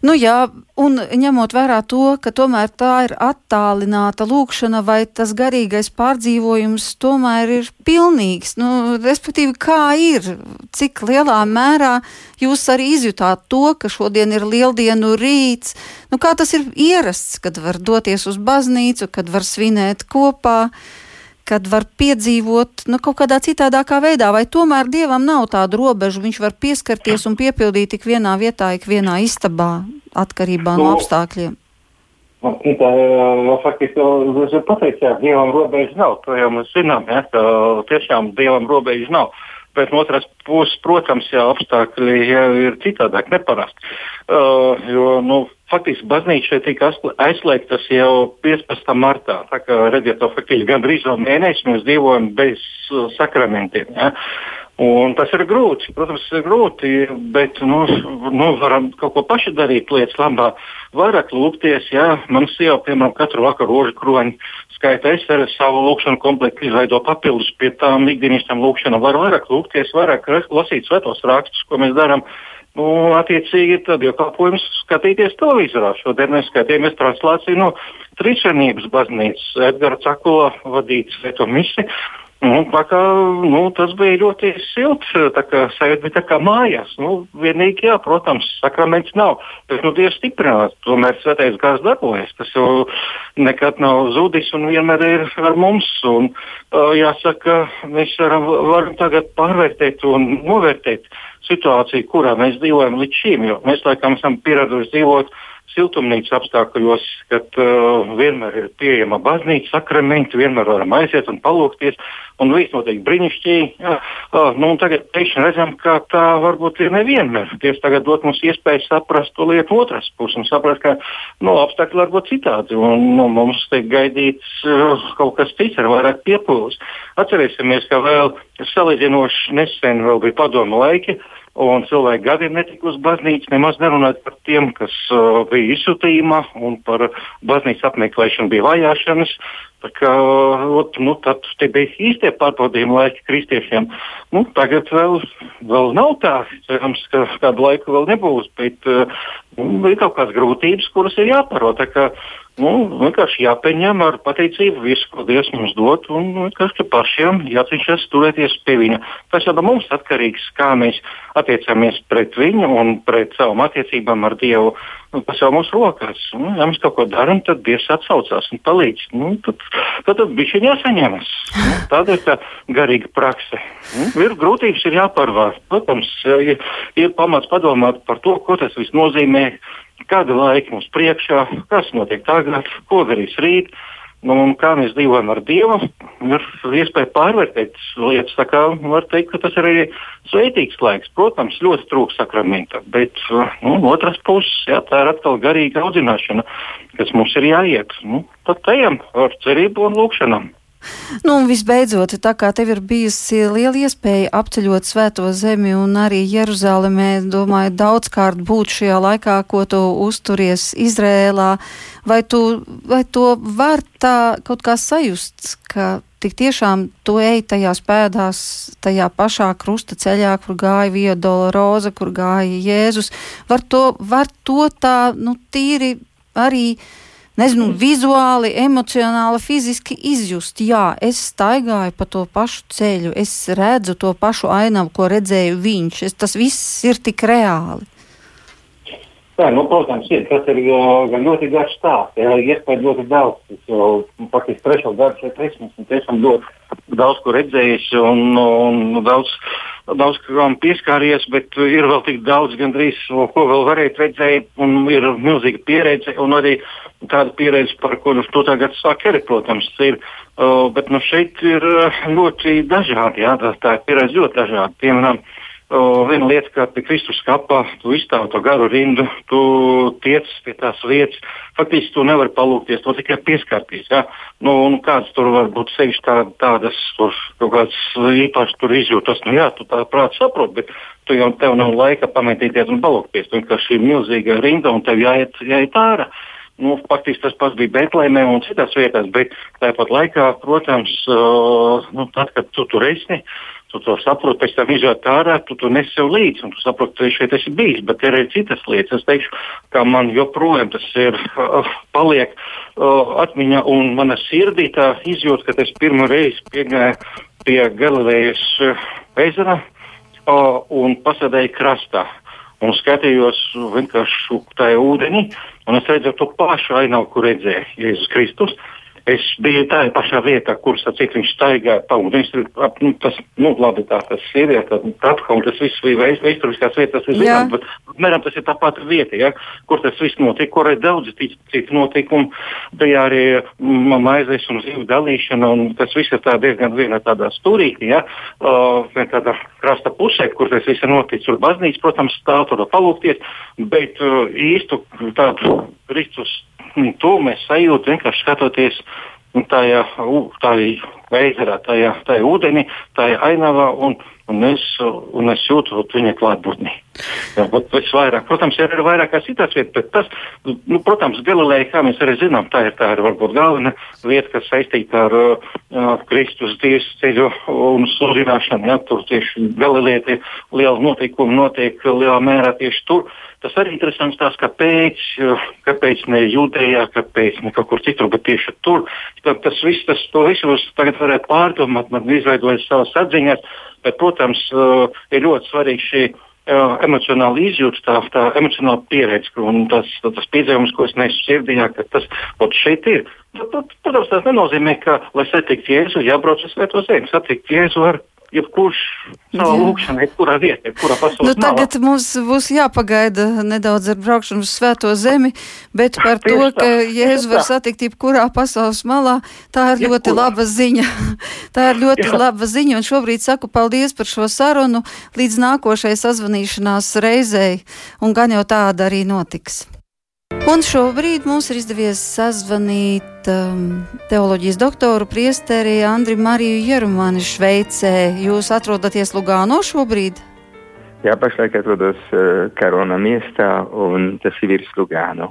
Nu jā, un ņemot vērā to, ka tomēr tā ir attālināta lūkšana, vai tas garīgais pārdzīvojums tomēr ir pilnīgs, nu, respektīvi, kā ir, cik lielā mērā jūs arī izjutāt to, ka šodien ir lieldienu rīts, nu, kā tas ir ierasts, kad var doties uz baznīcu, kad var svinēt kopā. Uh, kad var piedzīvot nu, kaut kādā citādākā veidā, vai tomēr dievam nav tādu robežu, viņš var pieskarties un piepildīt tik vienā vietā, ik vienā istabā, atkarībā no, no apstākļiem? Nu, tā, no, faktiski, pateicu, ka dievam robežas nav. To jau mēs zinām, ja, ka tiešām dievam robežas nav. Bet no otras puses, protams, jā, apstākļi jā, ir citādāk, neparasti. Uh, jo, nu, faktiski baznīca šeit tika aizslēgtas jau 15. martā. Tā kā redziet, to faktiski gandrīz jau mēnesi mēs dzīvojam bez uh, sakramentiem. Ja? Un tas ir grūti, protams, ir grūti, bet nu, nu, varam kaut ko paši darīt lietas labā. Vairāk lūgties, jā, man sieva, piemēram, katru vakaru rožu kroņu skaita. Es ar savu lūkšanu komplektu izveido papildus pie tām ikdienišķām lūkšanām. Var vairāk lūgties, vairāk lasīt svētos rakstus, ko mēs darām. Nu, attiecīgi, tad jau kalpojums skatīties televizorā. Šodien mēs skatījāmies translāciju no Trīsvienības baznīcas Edgara Cakula vadītas Svēto misiju. Nu, kā, nu, tas bija ļoti silts. Sajūta bija tā kā mājās. Nu, vienīgi, jā, protams, sakraments nav. Bet nu, Dievs stiprinās. Tomēr svētais gars darbojas. Tas jau nekad nav zudis un vienmēr ir ar mums. Un, uh, jāsaka, mēs varam, varam tagad pārvērtēt un novērtēt situāciju, kurā mēs dzīvojam līdz šim. Mēs laikam esam pieraduši dzīvot siltumnīcas apstākļos, kad uh, vienmēr ir pieejama baznīca, sakramenti, vienmēr varam aiziet un palūkties, un viss notiek brīnišķīgi. Uh, nu, tagad pēkšņi redzam, ka tā varbūt ir nevienmēr. Dievs tagad dod mums iespēju saprast to lietu otras puses un saprast, ka nu, apstākļi var būt citādi, un nu, mums tiek gaidīts uh, kaut kas cits ar vairāk piepūles. Atcerēsimies, ka vēl salīdzinoši nesen vēl bija padomu laiki un cilvēki gadiem netika uz baznīcu, nemaz nerunājot par tiem, kas uh, bija izsūtījumā, un par baznīcas apmeklēšanu bija vajāšanas. Kā, ot, nu, tad bija īstie pārbaudījumi laiki kristiešiem. Nu, tagad vēl, vēl nav tā, cerams, ka kādu laiku vēl nebūs, bet uh, nu, ir kaut kādas grūtības, kuras ir jāparo. Nu, vienkārši jāpieņem ar pateicību visu, ko Dievs mums dod, un vienkārši pašiem jācenšas turēties pie viņa. Tas jau no mums atkarīgs, kā mēs attiecamies pret viņu un pret savām attiecībām ar Dievu. Nu, tas jau mūsu rokās. Nu, ja mēs kaut ko darām, tad Dievs atsaucās un palīdz. Nu, tad, tad, tad bija jāsaņemas. Nu, tāda ir tā garīga prakse. Nu, ir grūtības, ir jāpārvar. Protams, ir, ir pamats padomāt par to, ko tas viss nozīmē kāda laika mums priekšā, kas notiek tagad, ko darīs rīt. Nu, kā mēs dzīvojam ar Dievu, ir iespēja pārvērtēt lietas. Tā kā var teikt, ka tas ir arī sveitīgs laiks. Protams, ļoti trūks sakramenta, bet nu, no otras puses, jā, tā ir atkal garīga audzināšana, kas mums ir jāiet. Nu, tad ejam ar cerību un lūgšanām. Nu, un visbeidzot, tā kā tev ir bijusi liela iespēja apceļot Svēto zemi un arī Jeruzalemē, domāju, daudzkārt būt šajā laikā, ko tu uzturies Izrēlā, vai, tu, vai to var tā kaut kā sajust, ka tik tiešām tu ej tajās pēdās, tajā pašā krusta ceļā, kur gāja Viedola Roza, kur gāja Jēzus, var to, var to tā, nu, tīri arī nezinu, vizuāli, emocionāli, fiziski izjust. Jā, es staigāju pa to pašu ceļu, es redzu to pašu ainavu, ko redzēju viņš. Es, tas viss ir tik reāli. Tā, nu, protams, ir, tas ir gan ļoti garš stāsts. Jā, iespēja ļoti daudz. Es jau faktiski trešo gadu šeit esmu, tiešām ļoti daudz ko redzējis un, un daudz, daudz kam pieskāries, bet ir vēl tik daudz, gandrīz, ko vēl varētu redzēt, un ir milzīga pieredze, un arī tāda pieredze, par kuru to tagad sāk arī, protams, ir. Uh, bet nu, šeit ir ļoti dažādi, jā, tā, tā ir pieredze ļoti dažāda. Piemēram, uh, O, viena lieta, ka pie Kristus kapā tu izstāv to garu rindu, tu tiec pie tās vietas. Faktiski tu nevari palūkties, to tikai pieskarties. Ja? Nu, kāds tur var būt sevišķi tā, tādas tur, kaut kādas īpašas tur izjūtas. Nu, jā, tu tā prāti saproti, bet tu jau tev nav laika pametīties un palūkties. Tu vienkārši ir milzīga rinda un tev jāiet, jāiet ārā. Nu, faktiski tas pats bija Betlēmē un citās vietās, bet tāpat laikā, protams, uh, nu, tad, kad tu tur esi, tu to saproti, pēc tam izjūt ārā, tu to nes sev līdzi, un tu saproti, ka šeit esi bijis. Bet ir arī citas lietas. Es teikšu, ka man joprojām tas ir, uh, paliek uh, atmiņā, un mana sirdī tā izjūta, ka es pirmo reizi piegāju pie Galilejas uh, ezera uh, un pasēdēju krastā. Un skatījos vienkārši tajā ūdenī, un es redzēju to pašu ainavu, kur redzēja Jēzus Kristus. Uh, Es biju tādā pašā vietā, kur cik viņš staigāja pa ūdeni. Nu, tas, nu, labi, tā tas ir sieviete, apkaun, tas viss bija vēsturiskās vietas, tas ir zināms, bet, mēram, tas ir tā pati vieta, ja, kur tas viss notika, kur ir daudz citu notikumu. Bija arī maizes un zīvu dalīšana, un tas viss ir tā diezgan vienā tādā stūrītī, ja, uh, tādā krasta pusē, kur tas viss ir noticis. Tur baznīca, protams, stāv tur palūkties, bet uh, īstu tādu Kristus to mēs sajūtam vienkārši skatoties nu, tajā, tajā ezerā, tajā, tajā ūdenī, tajā ainavā. Un, un es, un es jūtu viņa klātbūtni. Visvairāk, protams, ir arī vairāk kā citās vietās, bet tas, nu, protams, Galileja, kā mēs arī zinām, tā ir tā ir varbūt galvenā vieta, kas saistīta ar uh, Kristus dievs ceļu un sludināšanu. Ja, tur tieši Galileja tie liela notikumi notiek lielā mērā tieši tur. Tas arī interesants tās, kāpēc, kāpēc ne Jūdejā, kāpēc ne kaut kur citur, bet tieši tur. Tas viss, tas, to visu tagad varētu pārdomāt, man izveidojot savas atziņas. Bet, protams, uh, ir ļoti svarīgi šī uh, emocionāla izjūta, tā, tā emocionāla pieredze un tas, tas piedzīvums, ko es nesu sirdī, ka tas šeit ir. Protams, tas nenozīmē, ka, lai satiktu Jēzu, jābrauc uz Svēto zemi. Satikt Jēzu ar jebkurš savā lūkšanā, jebkurā vietā, jebkurā pasaules nu, tagad malā. mums būs jāpagaida nedaudz ar braukšanu uz Svēto zemi, bet par to, ka Jēzu var satikt jebkurā pasaules malā, tā ir ļoti jebkurā. laba ziņa. tā ir ļoti Jā. laba ziņa, un šobrīd saku paldies par šo sarunu līdz nākošai sazvanīšanās reizei, un gan jau tāda arī notiks. Un šobrīd mums ir izdevies sazvanīt um, teoloģijas doktoru priesteri Andri Mariju Jerumani Šveicē. Jūs atrodaties Lugāno šobrīd? Jā, pašlaik atrodos uh, Karona miestā, un tas ir virs Lugāno.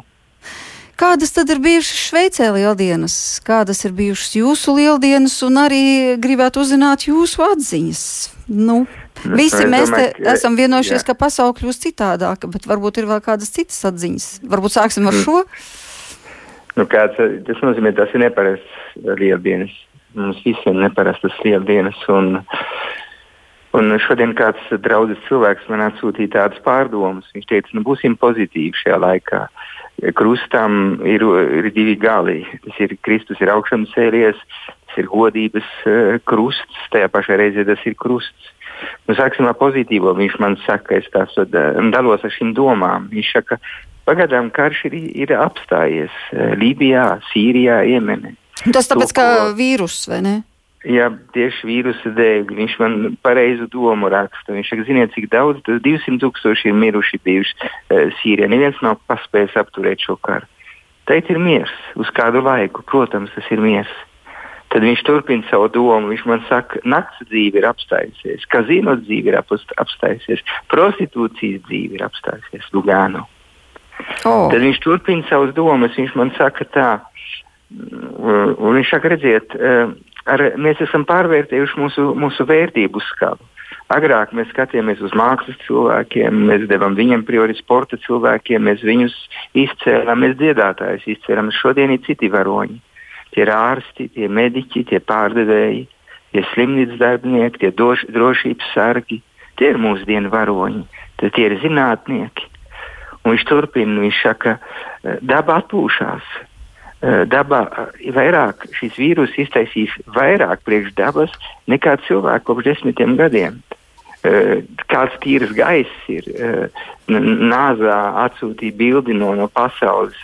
Kādas tad ir bijušas Šveicē lieldienas? Kādas ir bijušas jūsu lieldienas, un arī gribētu uzzināt jūsu atziņas? Nu, Visi mēs domāju, ka, esam vienojušies, jā. ka pasaule kļūst citādāka, bet varbūt ir vēl kādas citas atziņas. Varbūt sāksim ar mm. šo. Nu, kāds, tas nozīmē, tas ir neparasts lieldienas. Mums visiem neparastas lieldienas. Un, un šodien kāds draudzes cilvēks man atsūtīja tādas pārdomas. Viņš teica, nu būsim pozitīvi šajā laikā. Krustam ir, ir divi gali. Tas ir Kristus ir augšām cēlies, tas ir godības uh, krusts, tajā pašā reizē tas ir krusts Nu, sāksim ar pozitīvo. Viņš man saka, es tās uh, dalos ar šīm domām. Viņš saka, pagaidām karš ir, ir apstājies uh, Lībijā, Sīrijā, Jemenē. Tas tāpēc, ka vīrus vai ne? Jā, tieši vīrusa dēļ. Viņš man pareizu domu raksta. Viņš saka, ziniet, cik daudz, tas 200 tūkstoši ir miruši bijuši uh, Sīrijā. Neviens nav paspējis apturēt šo karu. Teikt ir miers uz kādu laiku. Protams, tas ir miers. Tad viņš turpina savu domu. Viņš man saka, nakts dzīve ir apstājusies, kazino dzīve ir apstājusies, prostitūcijas dzīve ir apstājusies Lugānu. Oh. Tad viņš turpina savas domas. Viņš man saka, tā, un viņš saka, redziet, eh, ar, mēs esam pārvērtējuši mūsu, mūsu vērtību skalu. Agrāk mēs skatījāmies uz mākslas cilvēkiem, mēs devām viņiem prioritāti sporta cilvēkiem, mēs viņus izcēlām, mēs dziedātājus izcēlām. Šodien ir citi varoņi tie ir ārsti, tie mediķi, tie pārdevēji, tie slimnīcas darbinieki, tie doš, drošības sargi. Tie ir mūsdienu varoņi, tie ir zinātnieki. Un viņš turpina, viņš saka, daba atpūšās. Dabā vairāk šis vīrus iztaisīs vairāk priekš dabas nekā cilvēku kopš desmitiem gadiem. Kāds tīrs gaiss ir, nāzā atsūtīja bildi no, no pasaules,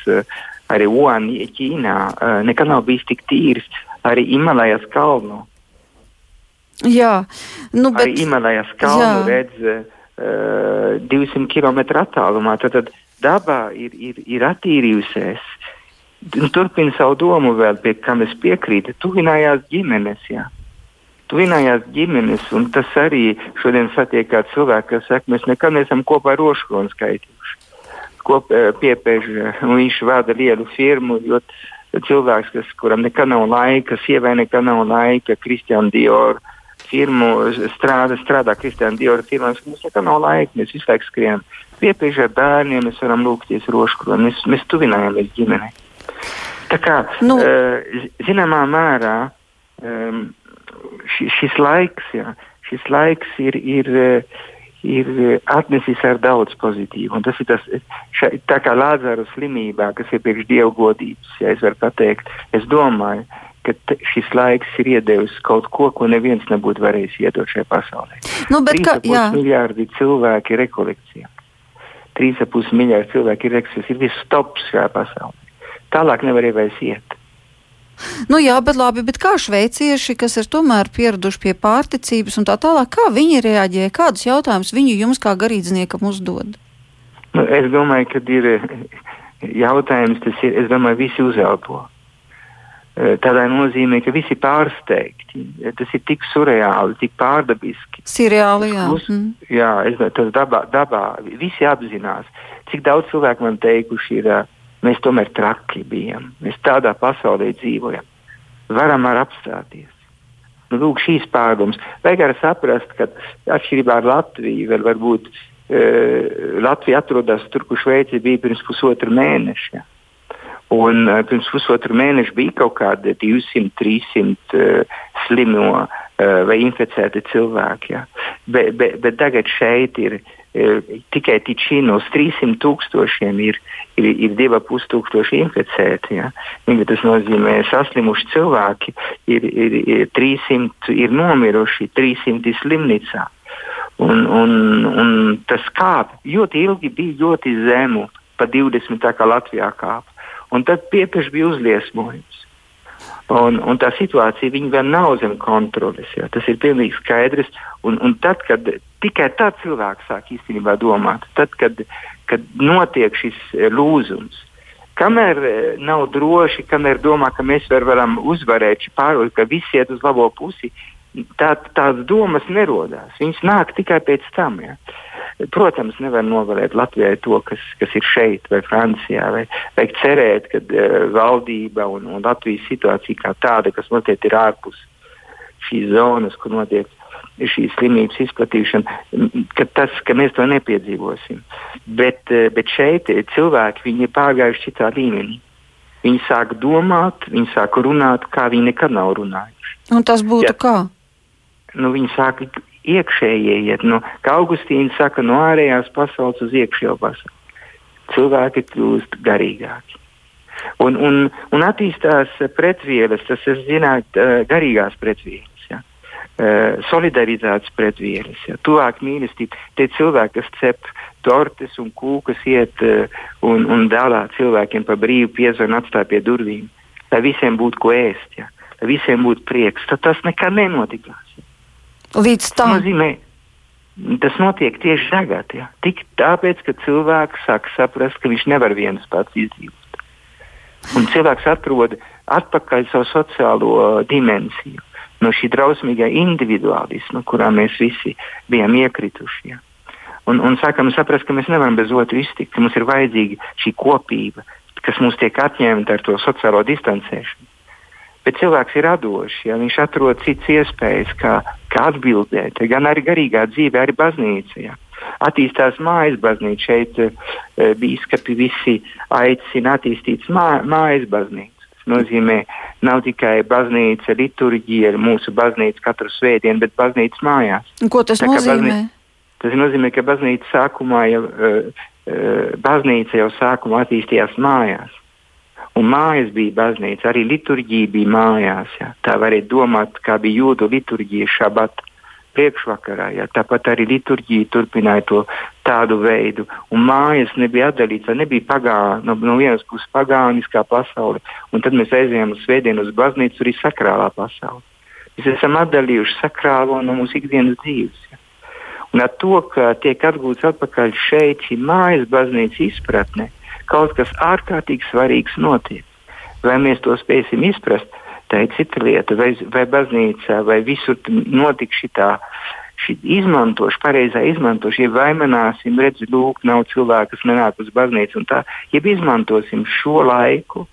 arī Wuhan, Ķīnā, nekad nav bijis tik tīrs, arī Imalajas kalnu. Jā, nu, bet. Arī Imalajas kalnu jā. redz uh, 200 km attālumā. Tad, tad dabā ir, ir, ir attīrījusies. Nu, turpina savu domu vēl, pie kam es piekrītu. Tuvinājās ģimenes, jā. Tuvinājās ģimenes, un tas arī šodien satiek kā cilvēki, kas saka, mēs nekad neesam kopā roškronu skaitījuši. Kop, piepēž, un viņš vada lielu firmu, jo cilvēks, kas, kuram nekad nav laika, sievai nekad nav laika, Kristiāna Diora firmu strādā, strādā Kristiāna Diora firmās, mums nekad nav laika, mēs visu laiku skrienam. Piepiež ar bērniem, mēs varam lūgties roškroni, mēs, mēs tuvinājāmies ģimenei. Tā kā nu. uh, zināmā mērā um, ši, šis laiks, jā, šis laiks ir, ir, ir atnesis ar daudz pozitīvu. Un tas ir tas, ša, tā kā Lāzara slimībā, kas ir priekš dievu godības, ja es varu pateikt, es domāju, ka šis laiks ir iedevis kaut ko, ko neviens nebūtu varējis iedot šajā pasaulē. Nu, bet kā, jā. Miljārdi cilvēki ir rekolekcija. 3,5 miljārdi cilvēki ir rekolekcija. Ir viss tops šajā pasaulē. Tālāk nevar vairs iet. Nu jā, bet labi, bet kā šveicieši, kas ir tomēr pieraduši pie pārticības un tā tālāk, kā viņi reaģē, kādus jautājumus viņi jums kā garīdzniekam uzdod? Nu, es domāju, ka ir jautājums, tas ir, es domāju, visi uzelpo. Eh, tādā nozīmē, ka visi pārsteigti. Tas ir tik surreāli, tik pārdabiski. Sirreāli, jā. Plus, mm. Jā, es, tas dabā, dabā visi apzinās, cik daudz cilvēku man teikuši ir, eh, mēs tomēr traki bijām, mēs tādā pasaulē dzīvojam. Varam ar apstāties. Nu, lūk, šīs pārdomas. Vajag arī saprast, ka atšķirībā ar Latviju, vēl varbūt e, Latvija atrodas tur, kur Šveice bija pirms pusotra mēneša. Un uh, pirms pusotra mēneša bija kaut kādi 200, 300 uh, slimo uh, vai inficēti cilvēki. Ja. Be, be, bet tagad šeit ir uh, tikai Tičinos 300 tūkstošiem ir, ir, ir 2,5 tūkstoši inficēti. Ja. Tas nozīmē, ka saslimuši cilvēki ir, ir, ir 300, ir nomiruši 300 slimnīcā. Un, un, un tas kāp ļoti ilgi bija ļoti zemu, pa 20 tā kā Latvijā kāpa. Un tad piepieši bija uzliesmojums. Un, un tā situācija vēl nav zem kontroles. Jā. Tas ir pilnīgi skaidrs. Un, un tad, kad tikai tad cilvēks sāk īstenībā domāt, tad, kad, kad notiek šis eh, lūzums, kamēr eh, nav droši, kamēr domā, ka mēs varam uzvarēt, pārvarēt, ka visi iet uz labo pusi, tā, tādas domas nerodās. Viņas nāk tikai pēc tam. Ja. Protams, nevar novēlēt Latvijai to, kas, kas ir šeit, vai Francijā. Vai, vajag cerēt, ka uh, valdība un, un Latvijas situācija kā tāda, kas notiek ir ārpus šīs zonas, kur notiek šī slimības izplatīšana, ka, tas, ka mēs to nepiedzīvosim. Bet, uh, bet šeit cilvēki ir pārgājuši citā līmenī. Viņi sāk domāt, viņi sāk runāt, kā viņi nekad nav runājuši. Un tas būtu ja, kā? Nu, viņi sāk iekšējie iet. No, kā Augustīna saka, no ārējās pasaules uz iekšējo pasauli. Cilvēki kļūst garīgāki. Un, un, un attīstās pretvielas, tas ir zināt, garīgās pretvielas, ja? solidaritātes pretvielas, ja? tuvāk mīlestība. Tie cilvēki, kas cep tortes un kūkas, iet un, un dāvā cilvēkiem pa brīvu piezu un atstāja pie durvīm, lai visiem būtu ko ēst, ja? lai visiem būtu prieks, tad tas nekad nenotikās. Ja? Līdz tam. Nozīmē, tas notiek tieši tagad. Ja? Tik tāpēc, ka cilvēks sāk saprast, ka viņš nevar viens pats izdzīvot. Un cilvēks atrod atpakaļ savu sociālo uh, dimensiju no šī drausmīgā individuālisma, kurā mēs visi bijām iekrituši. Ja? Un, un sākam saprast, ka mēs nevaram bez otru iztikt, ka mums ir vajadzīga šī kopība, kas mums tiek atņemta ar to sociālo distancēšanu. Bet cilvēks ir radošs, ja viņš atrod citas iespējas, kā, kā atbildēt. Gan arī garīgā dzīvē, arī baznīca. Ja. Attīstās mājas baznīca. Šeit e, biskupi visi aicina attīstīt mā, mājas baznīcu. Tas nozīmē, nav tikai baznīca, liturģija, mūsu baznīca katru svētdienu, bet baznīca mājās. Ko tas Tā, nozīmē? Baznīca, Tas nozīmē, ka baznīca sākumā jau, baznīca jau sākumā attīstījās mājās. Un mājas bija baznīca, arī liturģija bija mājās. Jā. Tā varēja domāt, kā bija jūdu liturģija šabat priekšvakarā. Jā. Tāpat arī liturģija turpināja to tādu veidu. Un mājas nebija atdalīts, nebija pagāna, no, no vienas puses pagāniskā pasaule, un tad mēs aizējām uz svētdienu uz baznīcu, tur ir sakrālā pasaule. Mēs esam atdalījuši sakrālo no mūsu ikdienas dzīves. Jā. Un ar to, ka tiek atgūts atpakaļ šeit, šī mājas baznīcas izpratne, kaut kas ārkārtīgi svarīgs notiek. Vai mēs to spēsim izprast, tā ir cita lieta. Vai, vai baznīcā, vai visur notiks. Šī izmantošana, pareizā izmantošana, ja vaimanāsim, redz, lūk, nav cilvēku, kas nenāk uz baznīcu, tā, ja izmantosim šo laiku,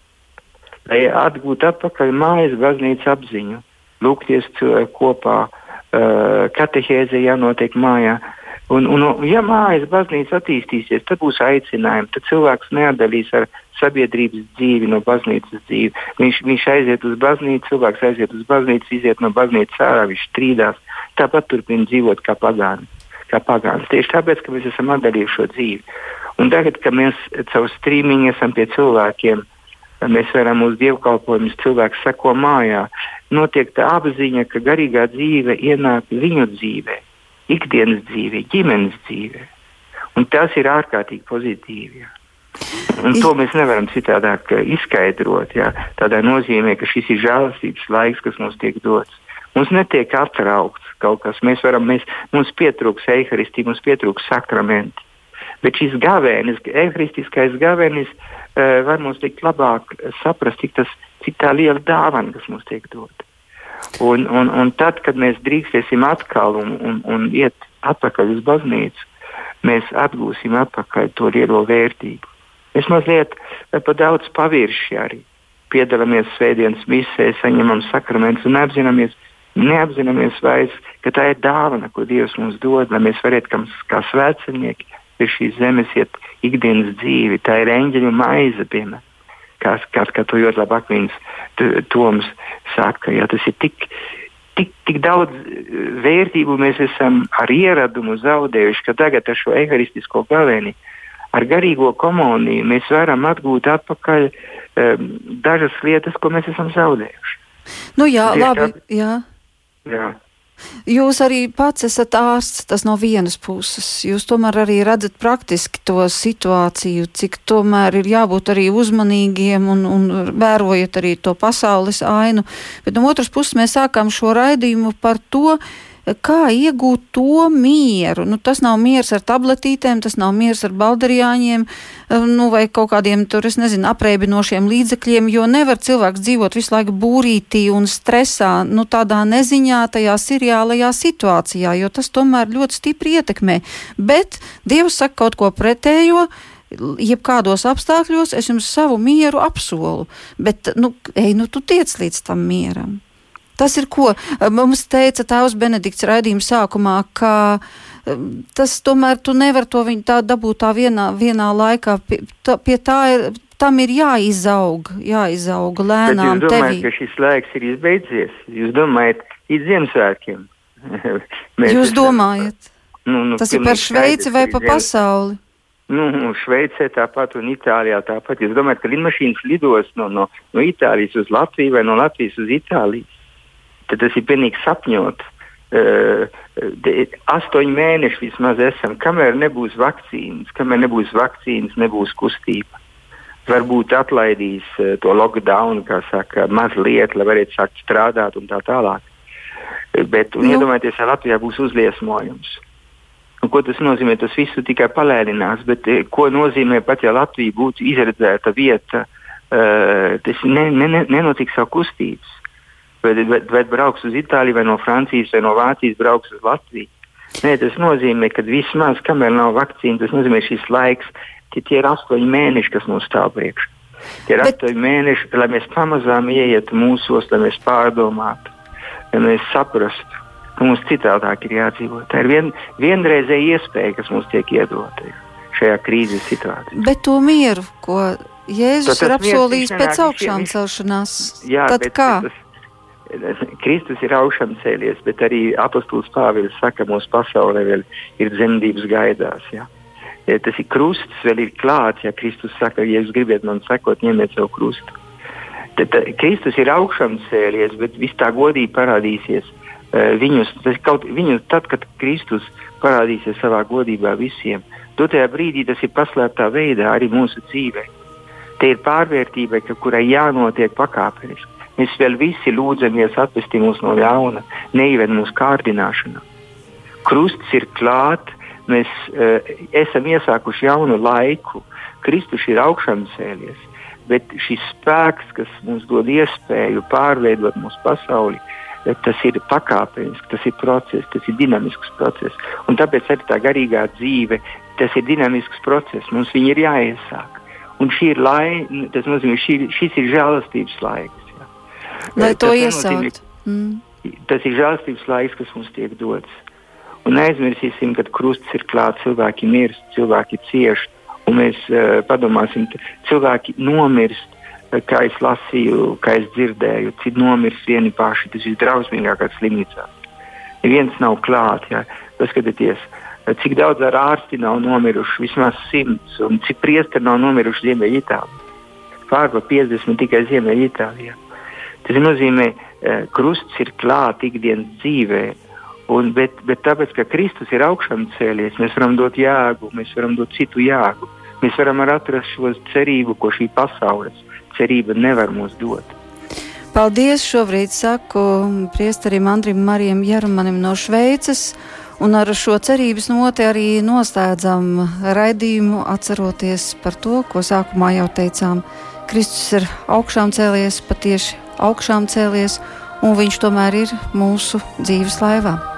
lai atgūtu atpakaļ mājas baznīcas apziņu, lūgties kopā, uh, katehēze jānotiek mājā, uh, Un, un, ja mājas baznīca attīstīsies, tad būs aicinājumi. Tad cilvēks neatdalīs ar sabiedrības dzīvi no baznīcas dzīvi. Viņš, viņš aiziet uz baznīcu, cilvēks aiziet uz baznīcu, iziet no baznīcas ārā, viņš strīdās. Tāpat turpina dzīvot kā pagāni. Kā pagāns. Tieši tāpēc, ka mēs esam atdalījuši šo dzīvi. Un tagad, kad mēs caur strīmiņu esam pie cilvēkiem, mēs varam uz dievkalpojumus, cilvēks seko mājā, notiek tā apziņa, ka garīgā dzīve ienāk viņu dzīvēm ikdienas dzīvē, ģimenes dzīvē. Un tas ir ārkārtīgi pozitīvi. Jā. Un to mēs nevaram citādāk eh, izskaidrot. Jā. Tādā nozīmē, ka šis ir žēlastības laiks, kas mums tiek dots. Mums netiek atraukts kaut kas. Mēs varam, mēs, mums pietrūks eharistija, mums pietrūks sakramenti. Bet šis gavēnis, eharistiskais gavēnis, uh, var mums likt labāk saprast, cik, tas, cik tā liela dāvana, kas mums tiek dota. Un, un, un tad, kad mēs drīkstēsim atkal un, un, un iet atpakaļ uz baznīcu, mēs atgūsim atpakaļ to lielo vērtību. Mēs mazliet eh, pa daudz pavirši arī piedalāmies svētdienas misē, saņemam sakramentus un apzināmies, neapzināmies vairs, ka tā ir dāvana, ko Dievs mums dod, lai mēs varētu kā svētceļnieki pie šīs zemes iet ikdienas dzīvi. Tā ir eņģeļu maize, piemēram kā, kā, kā to ļoti labi Akvīns Toms saka, ja tas ir tik, tik, tik daudz eh, vērtību mēs esam ar ieradumu zaudējuši, ka tagad ar šo eharistisko gavēni, ar garīgo komuniju mēs varam atgūt atpakaļ um, dažas lietas, ko mēs esam zaudējuši. Nu jā, Tieši labi, tā, jā. jā. Jūs arī pats esat ārsts, tas no vienas puses. Jūs tomēr arī redzat praktiski to situāciju, cik tomēr ir jābūt arī uzmanīgiem un, un vērojot arī to pasaules ainu. Bet no otras puses mēs sākām šo raidījumu par to, kā iegūt to mieru. Nu, tas nav miers ar tabletītēm, tas nav miers ar baldarījāņiem eh, nu, vai kaut kādiem tur, es nezinu, apreibinošiem līdzekļiem, jo nevar cilvēks dzīvot visu laiku būrītī un stresā, nu, tādā neziņā, tajā seriālajā situācijā, jo tas tomēr ļoti stipri ietekmē. Bet Dievs saka kaut ko pretējo jebkādos apstākļos es jums savu mieru apsolu, bet, nu, ej, nu, tu tiec līdz tam mieram. Tas ir ko mums teica Tēvs Benedikts raidījuma sākumā, ka tas tomēr tu nevar to viņu tā dabūt tā vienā, vienā laikā. Pie tā, pie tā ir, tam ir jāizaug, jāizaug lēnām. Bet jūs domājat, tevi. ka šis laiks ir izbeidzies? Jūs domājat, līdz Ziemassvētkiem? jūs domājat? Nu, nu, tas ir par Šveici vai pa pasauli? Nu, Šveicē tāpat un Itālijā tāpat. Jūs domājat, ka lidmašīnas lidos no, no, no Itālijas uz Latviju vai no Latvijas uz Itāliju? Tad tas ir pilnīgi sapņot. Uh, astoņi mēneši vismaz esam, kamēr nebūs vakcīnas, kamēr nebūs vakcīnas, nebūs kustība. Varbūt atlaidīs uh, to lockdown, kā saka, mazliet, lai varētu sākt strādāt un tā tālāk. Bet nu. iedomājieties, ja Latvijā būs uzliesmojums. Un ko tas nozīmē? Tas viss tikai palēninās, bet ko nozīmē pat, ja Latvija būtu izredzēta vieta, uh, tas ne, ne, ne, nenotiks savu kustības vai, vai, vai brauks uz Itāliju, vai no Francijas, vai no Vācijas brauks uz Latviju. Nē, tas nozīmē, ka vismaz kamēr nav vakcīna, tas nozīmē šis laiks, tie, tie ir astoņi mēneši, kas mums stāv priekšā. Tie ir Bet... astoņi mēneši, lai mēs pamazām ieietu mūsos, lai mēs pārdomātu, lai mēs saprastu, ka mums citādāk ir jādzīvot. Tā ir vien, vienreizēja iespēja, kas mums tiek iedota šajā krīzes situācijā. Bet to mieru, ko Jēzus ir apsolījis pēc augšām celšanās, jā, tad kā? Tas, Kristus ir augšām cēlies, bet arī apustulis Pāvils saka, mūsu pasaulē vēl ir dzemdības gaidās. Ja? Tas ir krusts, vēl ir klāts, ja Kristus saka, ja jūs gribat man sekot, ņemiet savu krustu. Tad, tad Kristus ir augšām cēlies, bet viss tā godīgi parādīsies uh, viņus, kaut, viņus, tad, kad Kristus parādīsies savā godībā visiem. Dotajā brīdī tas ir paslēptā veidā arī mūsu dzīvē. Te ir pārvērtība, kurai jānotiek pakāpeniski. Mēs vēl visi lūdzamies atvesti mūs no ļauna, neieved mūsu kārdināšanā. Krusts ir klāt, mēs uh, esam iesākuši jaunu laiku, Kristus ir augšām cēlies, bet šis spēks, kas mums dod iespēju pārveidot mūsu pasauli, tas ir pakāpenisks, tas ir process, tas ir dinamisks process. Un tāpēc arī tā garīgā dzīve, tas ir dinamisks process, mums viņi ir jāiesāk. Un šī ir laika, tas nozīmē, šī, šis ir žēlastības laiks. Lai to iesākt. Mm. Tas ir žēlastības laiks, kas mums tiek dots. Un neaizmirsīsim, ka krusts ir klāts, cilvēki mirst, cilvēki cieš, un mēs uh, padomāsim, cilvēki nomirst kā es lasīju, kā es dzirdēju, cik nomirst vieni paši. Tas ir drausmīgākais slimnīcā. Neviens nav klāts. Ja. Paskatieties, cik daudz ar ārsti nav nomiruši, vismaz simts, un cik priesteri nav nomiruši Ziemeļitālijā. Pārpa 50 tikai Ziemeļitālijā. Tas nozīmē, ka krusts ir klāts ikdienas dzīvē. Un, bet, bet tāpēc, ka Kristus ir augšām cēlies, mēs varam dot jēgu, mēs varam dot citu jēgu. Mēs varam atrast šo cerību, ko šī pasaules cerība nevar mums dot. Paldies! Šobrīd saku priesterim Andrim Marijam Jarumanim no Šveices. Un ar šo cerības noti arī noslēdzam raidījumu, atceroties par to, ko sākumā jau teicām. Kristus ir augšām cēlies, patiesi augšām cēlies, un viņš tomēr ir mūsu dzīves laivā.